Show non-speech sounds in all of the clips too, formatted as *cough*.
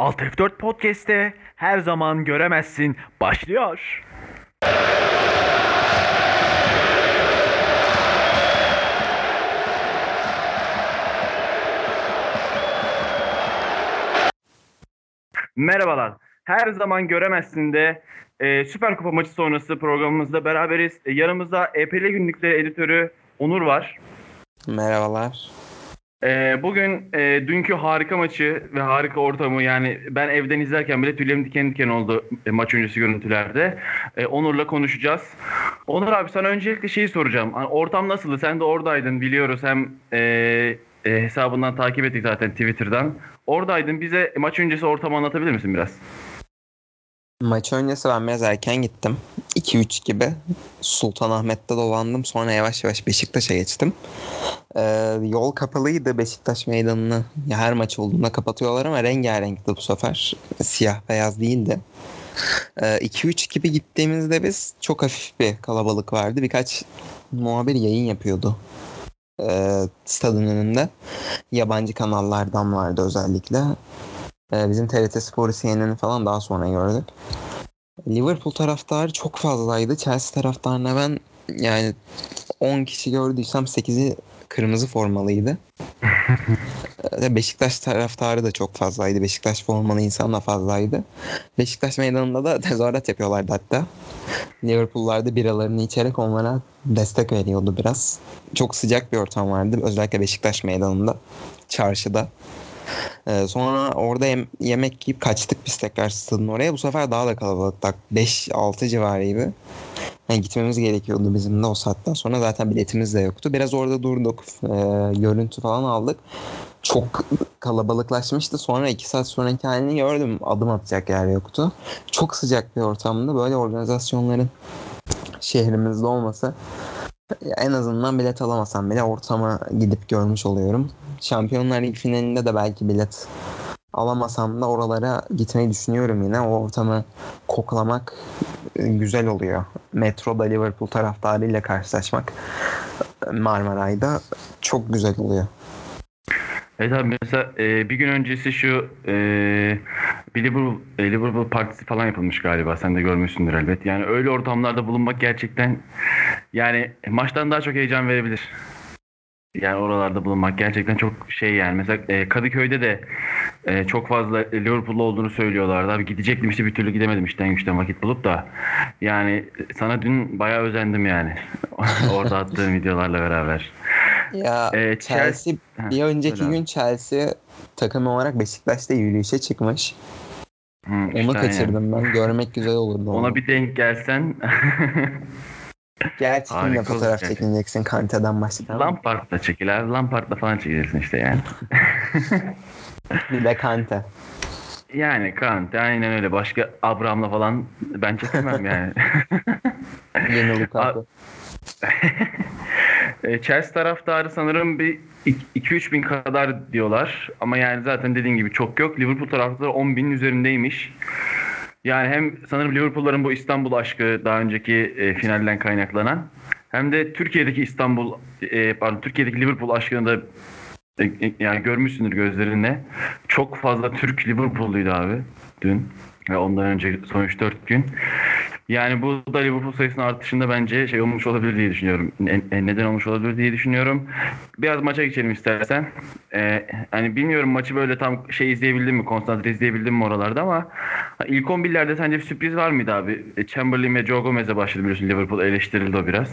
Alt F4 Podcast'te her zaman göremezsin başlıyor. Merhabalar. Her zaman göremezsin de e, Süper Kupa maçı sonrası programımızda beraberiz. E, yanımızda EPL Günlükleri editörü Onur var. Merhabalar. E, bugün e, dünkü harika maçı ve harika ortamı yani ben evden izlerken bile tüylerim diken diken oldu e, maç öncesi görüntülerde. E, Onur'la konuşacağız. Onur abi sana öncelikle şeyi soracağım. Hani ortam nasıldı? Sen de oradaydın biliyoruz. Hem e, e, hesabından takip ettik zaten Twitter'dan. Oradaydın. Bize maç öncesi ortamı anlatabilir misin biraz? Maç öncesi ben biraz gittim. 2-3 gibi Sultanahmet'te dolandım. Sonra yavaş yavaş Beşiktaş'a geçtim. Ee, yol kapalıydı Beşiktaş meydanını. Ya her maç olduğunda kapatıyorlar ama rengarenkti bu sefer. Siyah beyaz değildi. Ee, 2-3 gibi gittiğimizde biz çok hafif bir kalabalık vardı. Birkaç muhabir yayın yapıyordu. Ee, stadın önünde. Yabancı kanallardan vardı özellikle. Ee, bizim TRT Spor CNN'i falan daha sonra gördük. Liverpool taraftarı çok fazlaydı. Chelsea taraftarına ben yani 10 kişi gördüysem 8'i kırmızı formalıydı. *laughs* Ee, Beşiktaş taraftarı da çok fazlaydı. Beşiktaş formalı insan da fazlaydı. Beşiktaş meydanında da *laughs* tezahürat yapıyorlardı hatta. Liverpool'lar da biralarını içerek onlara destek veriyordu biraz. Çok sıcak bir ortam vardı. Özellikle Beşiktaş meydanında. Çarşıda. Ee, sonra orada yem- yemek yiyip kaçtık biz tekrar stadın oraya. Bu sefer daha da kalabalıktık. 5-6 civarıydı. Yani gitmemiz gerekiyordu bizim de o saatten sonra. Zaten biletimiz de yoktu. Biraz orada durduk. Ee, görüntü falan aldık. Çok kalabalıklaşmıştı. Sonra 2 saat sonraki halini gördüm. Adım atacak yer yoktu. Çok sıcak bir ortamda böyle organizasyonların şehrimizde olması en azından bilet alamasam bile ortama gidip görmüş oluyorum. Şampiyonlar Ligi finalinde de belki bilet alamasam da oralara gitmeyi düşünüyorum yine. O ortamı koklamak e, güzel oluyor. Metroda Liverpool taraftarıyla karşılaşmak e, Marmaray'da çok güzel oluyor. Evet abi mesela e, bir gün öncesi şu e, bir Liverpool, e, Liverpool partisi falan yapılmış galiba. Sen de görmüşsündür elbet. Yani öyle ortamlarda bulunmak gerçekten yani maçtan daha çok heyecan verebilir. Yani oralarda bulunmak gerçekten çok şey yani. Mesela e, Kadıköy'de de e, çok fazla Liverpool'lu olduğunu söylüyorlardı. Abi gidecektim işte bir türlü gidemedim işten güçten vakit bulup da. Yani sana dün bayağı özendim yani. *laughs* Orada attığım videolarla beraber. Ya Ee, Chelsea bir önceki gün Chelsea takım olarak Beşiktaş'ta yürüyüşe çıkmış. Hı, Onu işte kaçırdım ben. Görmek güzel olurdu. onu. Ona bir denk gelsen *laughs* kimle Harika fotoğraf olacak. çekineceksin Kante'den başka. Lampard'la çekil abi. Lampard'la falan çekilirsin işte yani. *laughs* Bir de Kante. yani Kante aynen öyle. Başka Abraham'la falan ben çekemem yani. Yeni *laughs* Lukaku. E, Chelsea taraftarı sanırım bir 2-3 bin kadar diyorlar. Ama yani zaten dediğin gibi çok yok. Liverpool taraftarı 10 binin üzerindeymiş. Yani hem sanırım Liverpool'ların bu İstanbul aşkı daha önceki e, finalden kaynaklanan hem de Türkiye'deki İstanbul e, pardon Türkiye'deki Liverpool aşkını da e, e, yani görmüşsündür gözlerinle. Çok fazla Türk Liverpool'luydu abi dün ve ondan önce son 3-4 gün. Yani bu da Liverpool sayısının artışında bence şey olmuş olabilir diye düşünüyorum. Ne- e, neden olmuş olabilir diye düşünüyorum. Biraz maça geçelim istersen. Ee, hani bilmiyorum maçı böyle tam şey izleyebildin mi, konsantre izleyebildin mi oralarda ama ilk 11'lerde sence bir sürpriz var mıydı abi? E, Chamberlain ve Joe Gomez'e başladı biliyorsun Liverpool eleştirildi o biraz.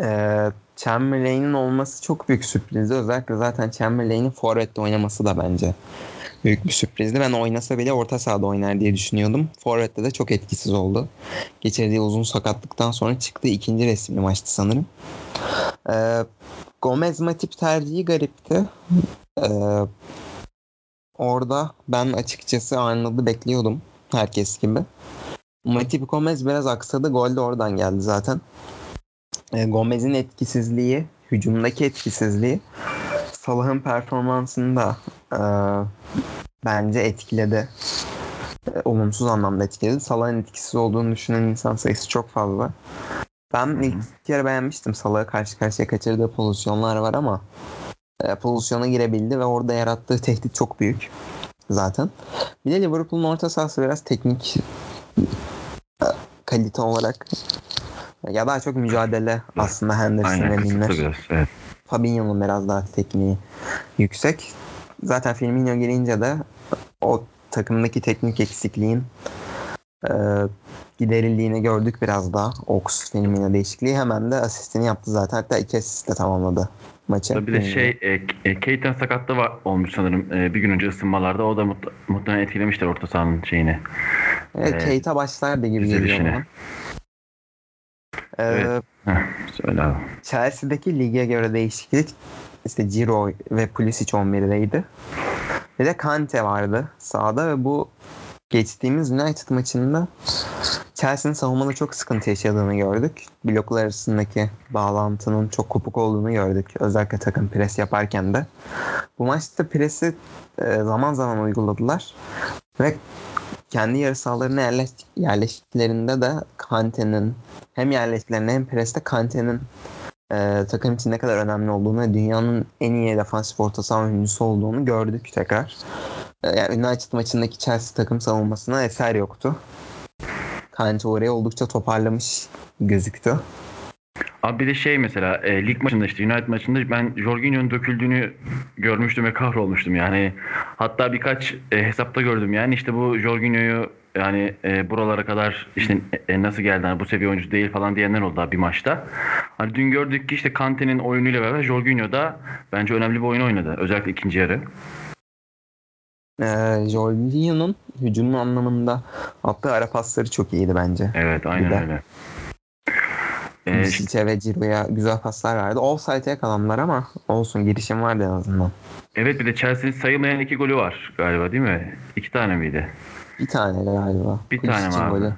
Ee, Chamberlain'in olması çok büyük sürprizdi. Özellikle zaten Chamberlain'in forvette oynaması da bence büyük bir sürprizdi. Ben oynasa bile orta sahada oynar diye düşünüyordum. Forvette de çok etkisiz oldu. Geçirdiği uzun sakatlıktan sonra çıktığı ikinci resimli maçtı sanırım. Ee, Gomez Matip tercihi garipti. Ee, orada ben açıkçası Arnold'u bekliyordum. Herkes gibi. Matip Gomez biraz aksadı. Gol de oradan geldi zaten. E, Gomez'in etkisizliği, hücumdaki etkisizliği Salah'ın performansını da e, bence etkiledi. E, olumsuz anlamda etkiledi. Salah'ın etkisiz olduğunu düşünen insan sayısı çok fazla. Ben ilk kere beğenmiştim Salah'ı karşı karşıya kaçırdığı pozisyonlar var ama e, pozisyona girebildi ve orada yarattığı tehdit çok büyük zaten. Bir de Liverpool'un orta sahası biraz teknik e, kalite olarak ya daha çok mücadele aslında Henderson ve Milner. Evet. Fabinho'nun biraz daha tekniği yüksek. Zaten Firmino gelince de o takımdaki teknik eksikliğin e, giderildiğini gördük biraz daha. Ox Firmino değişikliği hemen de asistini yaptı zaten. Hatta iki asistle tamamladı maçı. Bir de şey e, e, Keita'nın sakatlığı var, olmuş sanırım e, bir gün önce ısınmalarda. O da mut, muhtemelen etkilemiştir orta sahanın şeyini. Evet, e, Keita başlardı gibi geliyor bana. Ee, Evet. Söyle abi. Chelsea'deki lige göre değişiklik işte Ciro ve Pulisic 11'deydi. Bir de Kante vardı sahada ve bu geçtiğimiz United maçında Chelsea'nin savunmada çok sıkıntı yaşadığını gördük. Bloklar arasındaki bağlantının çok kopuk olduğunu gördük. Özellikle takım pres yaparken de. Bu maçta presi zaman zaman uyguladılar. Ve kendi yarı sahalarına yerleş, yerleştiklerinde de Kante'nin hem yerleştiklerinde hem preste Kante'nin e, takım için ne kadar önemli olduğunu ve dünyanın en iyi defansif orta saha oyuncusu olduğunu gördük tekrar. E, yani United maçındaki Chelsea takım savunmasına eser yoktu. Kante orayı oldukça toparlamış gözüktü. Abi bir de şey mesela e, lig maçında işte United maçında ben Jorginho'nun döküldüğünü görmüştüm ve kahrolmuştum yani. Hatta birkaç e, hesapta gördüm yani işte bu Jorginho'yu yani e, buralara kadar işte e, nasıl geldi hani bu seviye oyuncu değil falan diyenler oldu bir maçta. Hani dün gördük ki işte Kante'nin oyunuyla beraber Jorginho da bence önemli bir oyun oynadı. Özellikle ikinci yarı. E, Jorginho'nun hücumun anlamında attığı ara pasları çok iyiydi bence. Evet aynen öyle. E, Pulisic'e ve Ciro'ya güzel paslar verdi. Offside'e yakalandılar ama olsun girişim vardı en azından. evet bir de Chelsea'nin sayılmayan iki golü var galiba değil mi? İki tane miydi? Bir tane galiba. Bir tane Pulisic'in var. golü.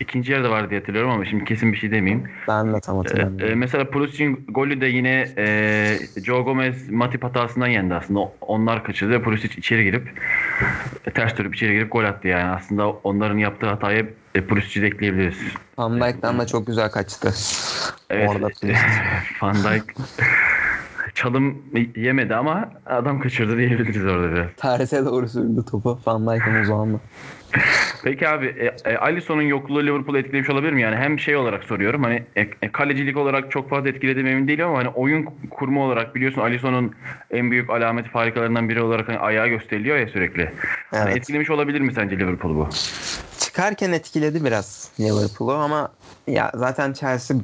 İkinci yarıda var diye hatırlıyorum ama şimdi kesin bir şey demeyeyim. Ben de tam Ee, hatırlamıyorum. mesela Pulisic'in golü de yine e, Joe Gomez Matip hatasından yendi aslında. Onlar kaçırdı ve Pulisic içeri girip ters dönüp içeri girip gol attı yani. Aslında onların yaptığı hatayı e, Pulisic'i de ekleyebiliriz. Van Dijk'ten de çok güzel kaçtı. Evet. Orada. *laughs* Van Dijk çalım yemedi ama adam kaçırdı diyebiliriz orada biraz. Terse doğru sürdü topu. Van Dijk'ın uzağında. Peki abi e, e, Alisson'un yokluğu Liverpool'u etkilemiş olabilir mi? Yani hem şey olarak soruyorum hani e, e, kalecilik olarak çok fazla etkilediğim emin değilim ama hani oyun kurma olarak biliyorsun Alisson'un en büyük alameti farikalarından biri olarak hani ayağı gösteriliyor ya sürekli. Hani Evet. etkilemiş olabilir mi sence Liverpool'u bu? Çıkarken etkiledi biraz Liverpool'u ama ya zaten Chelsea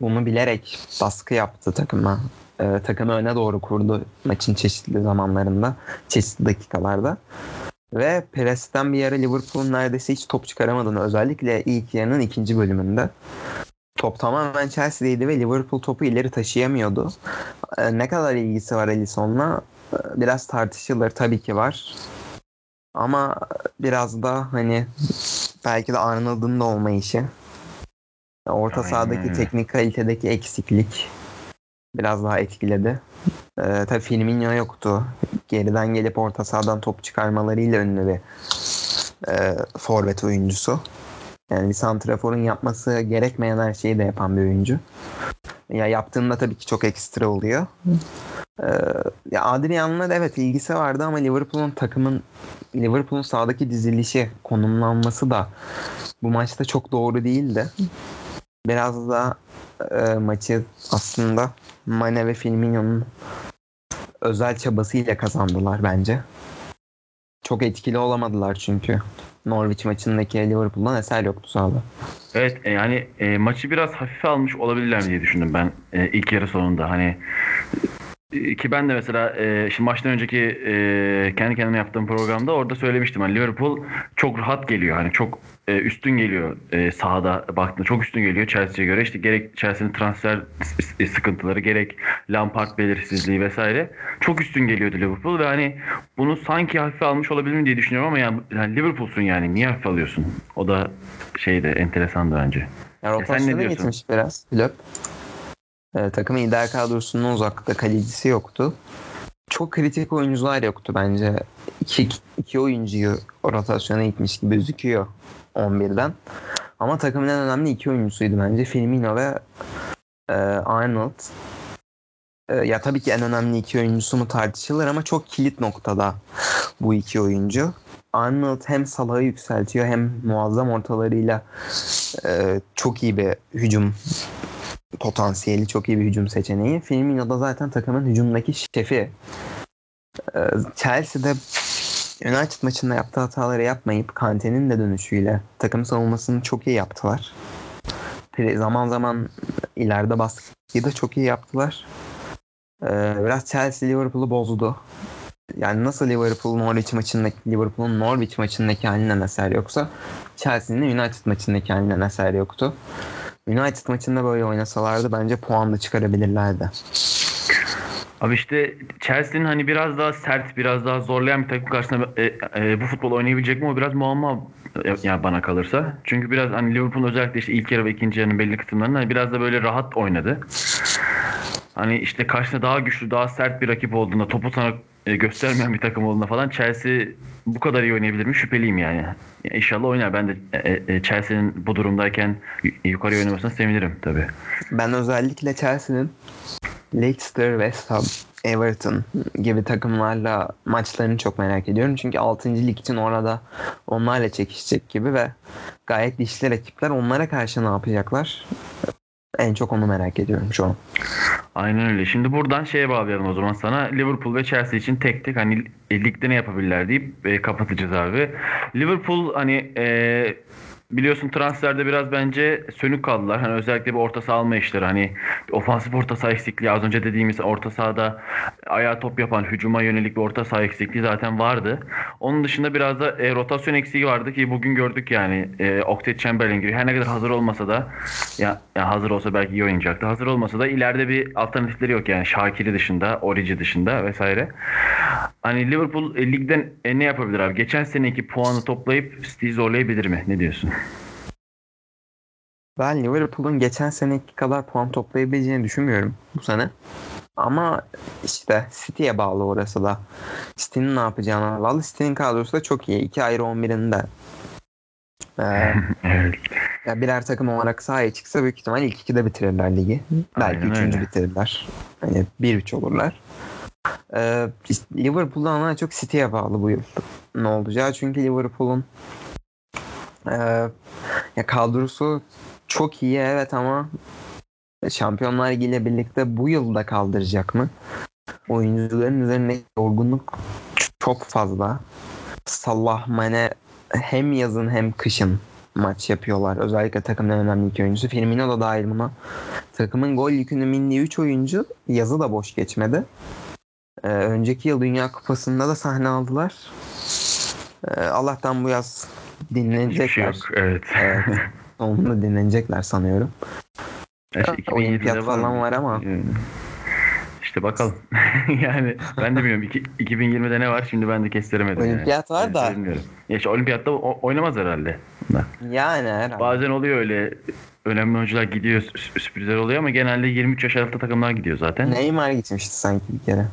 bunu bilerek baskı yaptı takıma. Ee, takımı öne doğru kurdu maçın çeşitli zamanlarında, çeşitli dakikalarda. Ve presten bir ara Liverpool'un neredeyse hiç top çıkaramadığını özellikle ilk yarının ikinci bölümünde. Top tamamen Chelsea'deydi ve Liverpool topu ileri taşıyamıyordu. Ee, ne kadar ilgisi var Alisson'la Ee, biraz tartışılır tabii ki var. Ama biraz da hani belki de Arnold'un da olmayışı. Orta Aynen sahadaki teknik kalitedeki eksiklik biraz daha etkiledi. Ee, tabii Firmino yoktu. Geriden gelip orta sahadan top çıkarmalarıyla ünlü bir e, forvet oyuncusu. Yani bir santraforun yapması gerekmeyen her şeyi de yapan bir oyuncu. Ya yaptığında tabii ki çok ekstra oluyor. Ee, ya Adrian'la evet ilgisi vardı ama Liverpool'un takımın Liverpool'un sahadaki dizilişi, konumlanması da bu maçta çok doğru değildi. Biraz da e, maçı aslında Mane ve Firmino'nun özel çabasıyla kazandılar bence. Çok etkili olamadılar çünkü. Norwich maçındaki Liverpool'dan eser yoktu sahada. Evet e, yani e, maçı biraz hafife almış olabilirler diye düşündüm ben e, ilk yarı sonunda. Hani ki ben de mesela e, şimdi maçtan önceki e, kendi kendime yaptığım programda orada söylemiştim. Hani Liverpool çok rahat geliyor. Hani çok e, üstün geliyor e, sahada baktığında. Çok üstün geliyor Chelsea'ye göre. İşte gerek Chelsea'nin transfer sıkıntıları gerek Lampard belirsizliği vesaire. Çok üstün geliyordu Liverpool ve hani bunu sanki hafife almış olabilir mi diye düşünüyorum ama yani, yani Liverpool'sun yani niye hafife alıyorsun? O da şey de enteresandı bence. Ya sen ne diyorsun? gitmiş biraz Klopp. Ee, takımın ideal kadrosundan uzakta kalecisi yoktu. Çok kritik oyuncular yoktu bence. İki, iki oyuncuyu rotasyona gitmiş gibi gözüküyor 11'den. Ama takımın en önemli iki oyuncusuydu bence. Firmino ve e, Arnold. E, ya tabii ki en önemli iki oyuncusu mu tartışılır ama çok kilit noktada bu iki oyuncu. Arnold hem Salah'ı yükseltiyor hem muazzam ortalarıyla e, çok iyi bir hücum potansiyeli, çok iyi bir hücum seçeneği. Firmino da zaten takımın hücumdaki şefi. E, Chelsea'de United maçında yaptığı hataları yapmayıp Kante'nin de dönüşüyle takım savunmasını çok iyi yaptılar. Zaman zaman ileride baskıyı da çok iyi yaptılar. Ee, biraz Chelsea Liverpool'u bozdu. Yani nasıl Liverpool Norwich maçındaki Liverpool'un Norwich maçındaki halinden eser yoksa Chelsea'nin United maçındaki halinden eser yoktu. United maçında böyle oynasalardı bence puan da çıkarabilirlerdi. Abi işte Chelsea'nin hani biraz daha sert, biraz daha zorlayan bir takım karşısında e, e, bu futbol oynayabilecek mi o biraz muamma e, yani bana kalırsa. Çünkü biraz hani Liverpool özellikle işte ilk yarı ve ikinci yarının belli kısımlarında hani biraz da böyle rahat oynadı. Hani işte karşısında daha güçlü, daha sert bir rakip olduğunda, topu sana e, göstermeyen bir takım olduğunda falan Chelsea bu kadar iyi oynayabilir mi? Şüpheliyim yani. inşallah oynar. Ben de e, e, Chelsea'nin bu durumdayken yukarı oynamasına sevinirim tabii. Ben özellikle Chelsea'nin Leicester, West Ham, Everton gibi takımlarla maçlarını çok merak ediyorum. Çünkü 6. lig için orada onlarla çekişecek gibi ve gayet dişli rakipler. Onlara karşı ne yapacaklar? En çok onu merak ediyorum şu an. Aynen öyle. Şimdi buradan şeye bağlayalım o zaman sana. Liverpool ve Chelsea için tek tek hani ligde ne yapabilirler deyip e, kapatacağız abi. Liverpool hani e, biliyorsun transferde biraz bence sönük kaldılar. Hani özellikle bir orta saha alma işleri hani ofansif orta saha eksikliği az önce dediğimiz orta sahada ayağa top yapan hücuma yönelik bir orta saha eksikliği zaten vardı. Onun dışında biraz da e, rotasyon eksiği vardı ki bugün gördük yani e, Oxlade Chamberlain gibi her ne kadar hazır olmasa da ya, ya hazır olsa belki iyi oynayacaktı. Hazır olmasa da ileride bir alternatifleri yok yani Şakir'i dışında, Origi dışında vesaire. Hani Liverpool e, ligden e, ne yapabilir abi? Geçen seneki puanı toplayıp City'yi zorlayabilir mi? Ne diyorsun? Ben Liverpool'un geçen seneki kadar puan toplayabileceğini düşünmüyorum bu sene. Ama işte City'ye bağlı orası da. City'nin ne yapacağına bağlı. City'nin kadrosu da çok iyi. İki ayrı 11'inde. Ee, *laughs* evet. ya birer takım olarak sahaya çıksa büyük ihtimal ilk ikide bitirirler ligi. Belki Aynen üçüncü öyle. bitirirler. Hani bir üç olurlar. Ee, Liverpool'dan daha çok City'ye bağlı bu yıl ne olacağı. Çünkü Liverpool'un e, ya kadrosu çok iyi evet ama Şampiyonlar Ligi ile birlikte bu yılda kaldıracak mı? Oyuncuların üzerindeki yorgunluk çok fazla. Salah, Mane hem yazın hem kışın maç yapıyorlar. Özellikle takımın en önemli iki oyuncusu. Firmino da dahil buna. Takımın gol yükünü mindiği 3 oyuncu yazı da boş geçmedi. Ee, önceki yıl Dünya Kupası'nda da sahne aldılar. Ee, Allah'tan bu yaz Hiçbir şey dinlenecekler. yok. Evet. Evet. *laughs* Sonunda dinlenecekler sanıyorum. İşte Olimpiyat 2020'de falan var ama. İşte bakalım. *laughs* yani ben de bilmiyorum. İki- 2020'de ne var? Şimdi ben de kestiremedim. Olimpiyat yani. var da. Ben bilmiyorum. Ya işte olimpiyatta o- oynamaz herhalde. Yani herhalde. Bazen oluyor öyle önemli oyuncular gidiyor sü- sürprizler oluyor ama genelde 23 yaş altı takımlar gidiyor zaten. Neymar gitmişti sanki bir kere.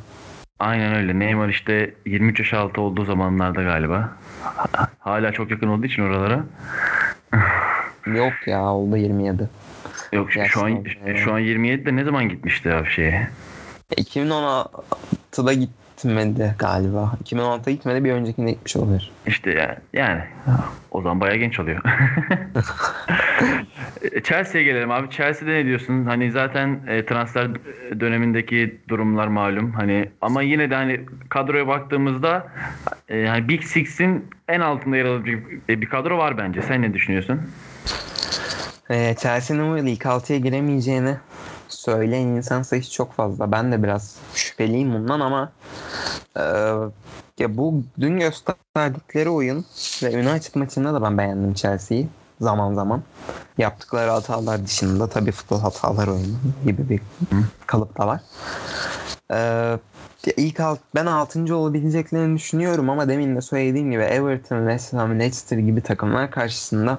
Aynen öyle. Neymar işte 23 yaş altı olduğu zamanlarda galiba. Ha- Hala çok yakın olduğu için oralara. *laughs* Yok ya oldu 27. Yok şu, şu an evet. şu an 27 de ne zaman gitmişti abi şeye? 2016'da gitmedi galiba. 2016'da gitmedi bir öncekinde gitmiş olabilir. İşte yani, yani o zaman bayağı genç oluyor. *laughs* Chelsea'ye gelelim abi. Chelsea'de ne diyorsun? Hani zaten e, transfer dönemindeki durumlar malum. Hani ama yine de hani kadroya baktığımızda e, hani Big Six'in en altında yer alabilecek bir kadro var bence. Sen ne düşünüyorsun? Ee, Chelsea'nin ilk 6'ya giremeyeceğini söyleyen insan sayısı çok fazla. Ben de biraz şüpheliyim bundan ama e, ya bu dün gösterdikleri oyun ve United maçında da ben beğendim Chelsea'yi zaman zaman. Yaptıkları hatalar dışında tabii futbol hatalar oyunu gibi bir kalıp da var. Ee, ilk alt, ben 6. olabileceklerini düşünüyorum ama demin de söylediğim gibi Everton, West Ham, Leicester gibi takımlar karşısında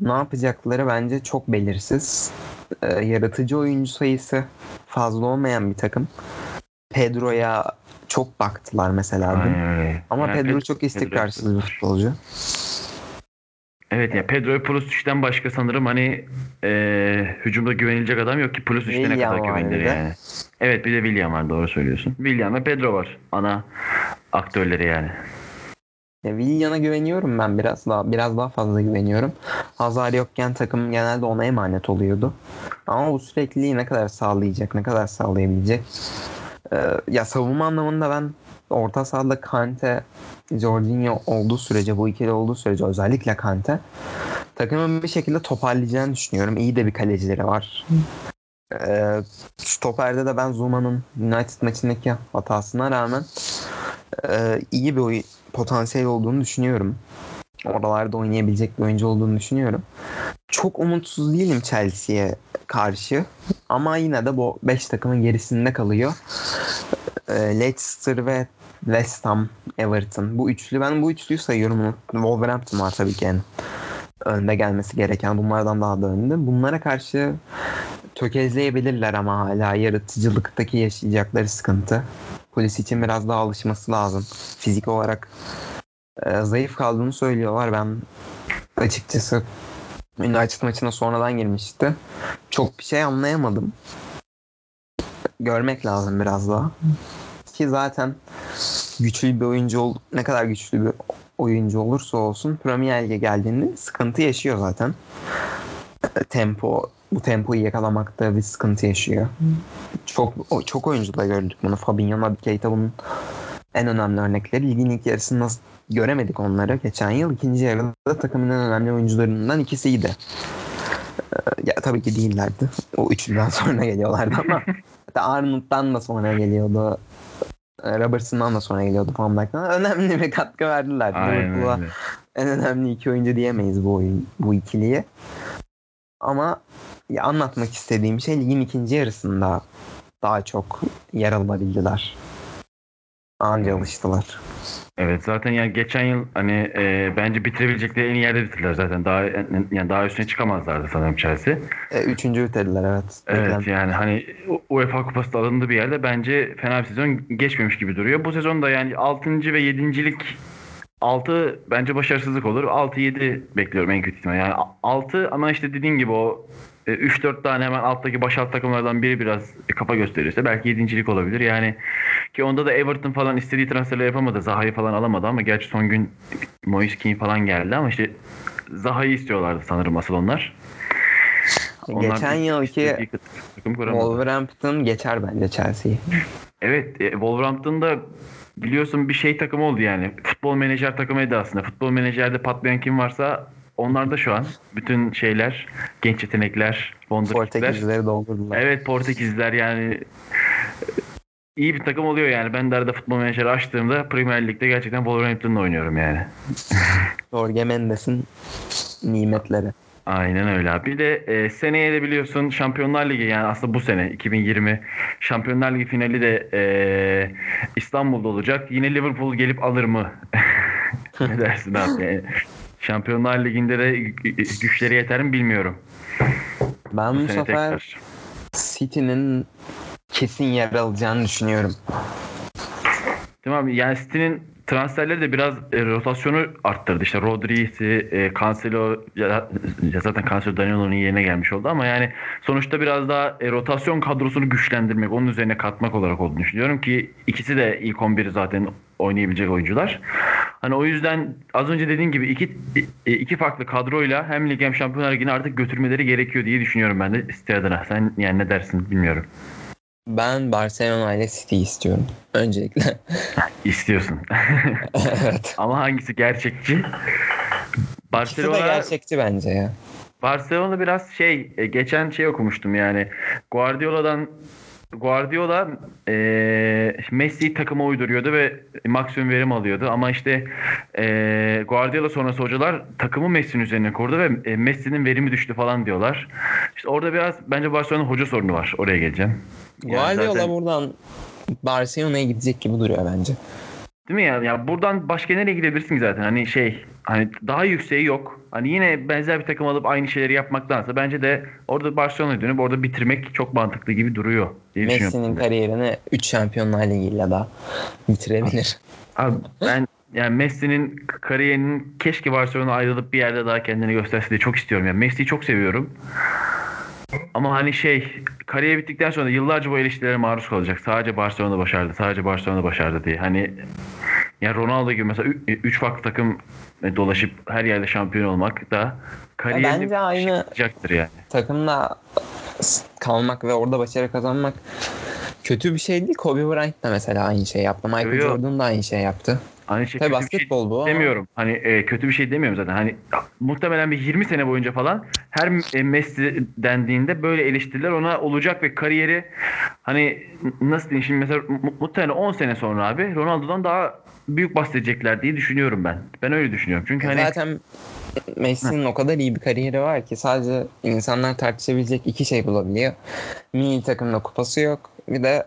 ne yapacakları bence çok belirsiz. Ee, yaratıcı oyuncu sayısı fazla olmayan bir takım. Pedro'ya çok baktılar mesela. Aynen. Ama Yani Pedro Ped- çok Pedro- istikrarsız bir futbolcu. Evet ya Pedro Pulisic'ten başka sanırım hani e, hücumda güvenilecek adam yok ki Pulisic ne William kadar güvenilir yani. Evet bir de William var doğru söylüyorsun. William ve Pedro var ana aktörleri yani. Ya Willian'a güveniyorum ben biraz daha biraz daha fazla güveniyorum. Hazar yokken takım genelde ona emanet oluyordu. Ama bu sürekliliği ne kadar sağlayacak, ne kadar sağlayabilecek? Ee, ya savunma anlamında ben orta sahada Kante, Jorginho olduğu sürece, bu ikili olduğu sürece özellikle Kante takımın bir şekilde toparlayacağını düşünüyorum. İyi de bir kalecileri var. Ee, stoperde de ben Zuma'nın United maçındaki hatasına rağmen e, iyi bir oyun, potansiyel olduğunu düşünüyorum. Oralarda oynayabilecek bir oyuncu olduğunu düşünüyorum. Çok umutsuz değilim Chelsea'ye karşı. Ama yine de bu 5 takımın gerisinde kalıyor. E, Leicester ve West Ham, Everton. Bu üçlü ben bu üçlüyü sayıyorum. Wolverhampton var tabii ki en önde gelmesi gereken. Bunlardan daha da önde. Bunlara karşı tökezleyebilirler ama hala yaratıcılıktaki yaşayacakları sıkıntı. Polis için biraz daha alışması lazım. Fizik olarak e, zayıf kaldığını söylüyorlar. Ben açıkçası United maçına sonradan girmişti. Çok bir şey anlayamadım. Görmek lazım biraz daha. Ki zaten güçlü bir oyuncu ol ne kadar güçlü bir oyuncu olursa olsun Premier Lig'e geldiğinde sıkıntı yaşıyor zaten. Tempo bu tempoyu yakalamakta bir sıkıntı yaşıyor. Çok çok oyuncuda gördük bunu. Fabinho, Naby Keita bunun en önemli örnekleri. Ligin ilk yarısında göremedik onları geçen yıl. ikinci yarıda takımın en önemli oyuncularından ikisiydi. Ya tabii ki değillerdi. O üçünden *laughs* sonra geliyorlardı ama hatta Arnold'dan da sonra geliyordu. Robertson'dan da sonra geliyordu Van Dijk'tan. Önemli bir katkı verdiler. Öyle. En önemli iki oyuncu diyemeyiz bu oyun, bu ikiliye. Ama ya anlatmak istediğim şey ligin ikinci yarısında daha çok yer alabildiler. Anca alıştılar. Evet zaten yani geçen yıl hani e, bence bitirebilecekleri en iyi yerde bitirdiler zaten. Daha yani daha üstüne çıkamazlardı sanırım Chelsea. E, üçüncü bitirdiler evet. Evet yani hani UEFA Kupası da alındığı bir yerde bence fena bir sezon geçmemiş gibi duruyor. Bu sezon da yani 6. ve 7.lik 6 bence başarısızlık olur. 6-7 bekliyorum en kötü ihtimal. Yani 6 ama işte dediğin gibi o 3-4 tane hemen alttaki baş alt takımlardan biri biraz kafa gösterirse belki yedincilik olabilir. Yani ki onda da Everton falan istediği transferleri yapamadı. Zaha'yı falan alamadı ama gerçi son gün Moise Kean falan geldi ama işte Zaha'yı istiyorlardı sanırım asıl onlar. onlar Geçen yılki Wolverhampton geçer bence Chelsea'yi. Evet e, Wolverhampton'da biliyorsun bir şey takım oldu yani. Futbol menajer takımıydı aslında. Futbol menajerde patlayan kim varsa onlar da şu an bütün şeyler, genç yetenekler, Portekizleri doldurdular. Evet Portekizler yani iyi bir takım oluyor yani. Ben de arada futbol menajeri açtığımda Premier Lig'de gerçekten Wolverhampton'la oynuyorum yani. *laughs* Jorge Mendes'in nimetleri. Aynen öyle abi. Bir de e, seneye de biliyorsun Şampiyonlar Ligi yani aslında bu sene 2020 Şampiyonlar Ligi finali de e, İstanbul'da olacak. Yine Liverpool gelip alır mı? *laughs* ne dersin abi? *laughs* Şampiyonlar Ligi'nde de güçleri yeter mi bilmiyorum. Ben bu, bu sefer tekrar. City'nin kesin yer alacağını düşünüyorum. Tamam yani City'nin transferleri de biraz e, rotasyonu arttırdı. İşte Rodri'si, e, Cancelo ya, ya zaten Cancelo Danilo'nun yerine gelmiş oldu ama yani sonuçta biraz daha e, rotasyon kadrosunu güçlendirmek, onun üzerine katmak olarak olduğunu düşünüyorum ki ikisi de ilk 11 zaten oynayabilecek oyuncular. Hani o yüzden az önce dediğin gibi iki iki farklı kadroyla hem lig hem Şampiyonlar Ligi'ni artık götürmeleri gerekiyor diye düşünüyorum ben de City adına. Sen yani ne dersin bilmiyorum. Ben Barcelona ile City istiyorum. Öncelikle. *laughs* İstiyorsun. *laughs* evet. Ama hangisi gerçekçi? Barcelona İkisi de gerçekçi bence ya. Barcelona biraz şey e, geçen şey okumuştum yani Guardiola'dan Guardiola e, Messi'yi takıma uyduruyordu ve maksimum verim alıyordu. Ama işte e, Guardiola sonrası hocalar takımı Messi'nin üzerine kurdu ve e, Messi'nin verimi düştü falan diyorlar. İşte orada biraz bence Barcelona'nın hoca sorunu var. Oraya geleceğim. Yani Guardiola zaten... buradan Barcelona'ya gidecek gibi duruyor bence. Değil mi ya? Ya buradan başka nereye gidebilirsin ki zaten? Hani şey hani daha yükseği yok. Hani yine benzer bir takım alıp aynı şeyleri yapmaktansa bence de orada Barcelona'ya dönüp orada bitirmek çok mantıklı gibi duruyor diye Messi'nin kariyerini 3 Şampiyonlar Ligi'yle daha bitirebilir. Abi ben yani Messi'nin kariyerinin keşke Barcelona ayrılıp bir yerde daha kendini gösterse diye çok istiyorum. Yani Messi'yi çok seviyorum. ama hani şey kariyer bittikten sonra yıllarca bu eleştirilere maruz kalacak. Sadece Barcelona'da başardı. Sadece Barcelona'da başardı diye. Hani ya Ronaldo gibi mesela 3 farklı takım dolaşıp her yerde şampiyon olmak da kariyerini bence aynı- yani. Takımla kalmak ve orada başarı kazanmak kötü bir şey değil. Kobe Bryant da mesela aynı şey yaptı. Michael Yo. Jordan da aynı şey yaptı. Aynı şey Tabii şey basketbol bu ama demiyorum. Hani e, kötü bir şey demiyorum zaten. Hani muhtemelen bir 20 sene boyunca falan her e, Messi dendiğinde böyle eleştiriler ona olacak ve kariyeri hani nasıl diyeyim şimdi mesela mu- muhtemelen 10 sene sonra abi Ronaldo'dan daha büyük bahsedecekler diye düşünüyorum ben. Ben öyle düşünüyorum. Çünkü hani zaten Messi'nin o kadar iyi bir kariyeri var ki sadece insanlar tartışabilecek iki şey bulabiliyor. Milli takımda kupası yok. Bir de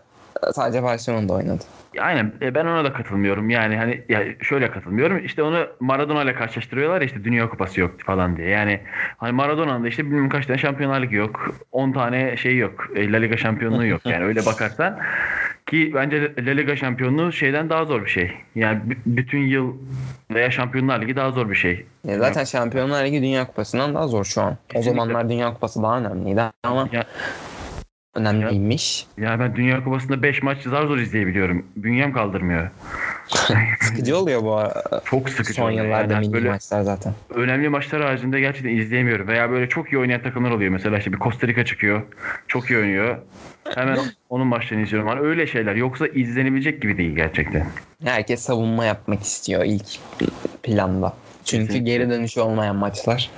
sadece Barcelona'da oynadı. Aynen e, ben ona da katılmıyorum. Yani hani ya şöyle katılmıyorum. İşte onu Maradona ile karşılaştırıyorlar ya işte Dünya Kupası yok falan diye. Yani hani Maradona'nın da işte bilmem kaç tane Şampiyonlar Ligi yok. 10 tane şey yok. E, La Liga şampiyonluğu yok. Yani öyle bakarsan ki bence La Liga şampiyonluğu şeyden daha zor bir şey. Yani bütün yıl veya Şampiyonlar Ligi daha zor bir şey. Ya zaten Şampiyonlar Ligi Dünya Kupası'ndan daha zor şu an. Kesinlikle. O zamanlar Dünya Kupası daha önemliydi ama Ya- önemliymiş. Yani ben Dünya Kupası'nda 5 maç zar zor izleyebiliyorum. Bünyem kaldırmıyor. *laughs* *laughs* Sıkıcı oluyor bu. Çok sıkıcı. Son oluyor. yıllarda Yani böyle maçlar zaten. önemli maçlar haricinde gerçekten izleyemiyorum. Veya böyle çok iyi oynayan takımlar oluyor. Mesela işte bir Costa Rica çıkıyor. Çok iyi oynuyor. Hemen *laughs* onun maçlarını izliyorum. Hani öyle şeyler. Yoksa izlenebilecek gibi değil gerçekten. Herkes savunma yapmak istiyor ilk planda. Çünkü Kesinlikle. geri dönüşü olmayan maçlar.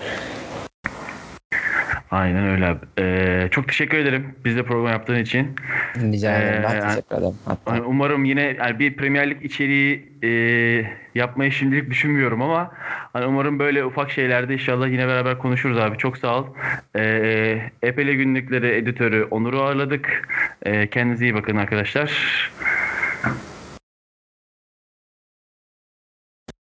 Aynen öyle abi. Ee, çok teşekkür ederim bizle program yaptığın için. Rica ederim. Ben Ee, teşekkür ederim. Hatta. Umarım yine yani bir Premier Lig içeriği e, yapmayı şimdilik düşünmüyorum ama hani umarım böyle ufak şeylerde inşallah yine beraber konuşuruz abi. Çok sağ ol. Ee, Epele günlükleri editörü Onur'u ağırladık. Ee, kendinize iyi bakın arkadaşlar.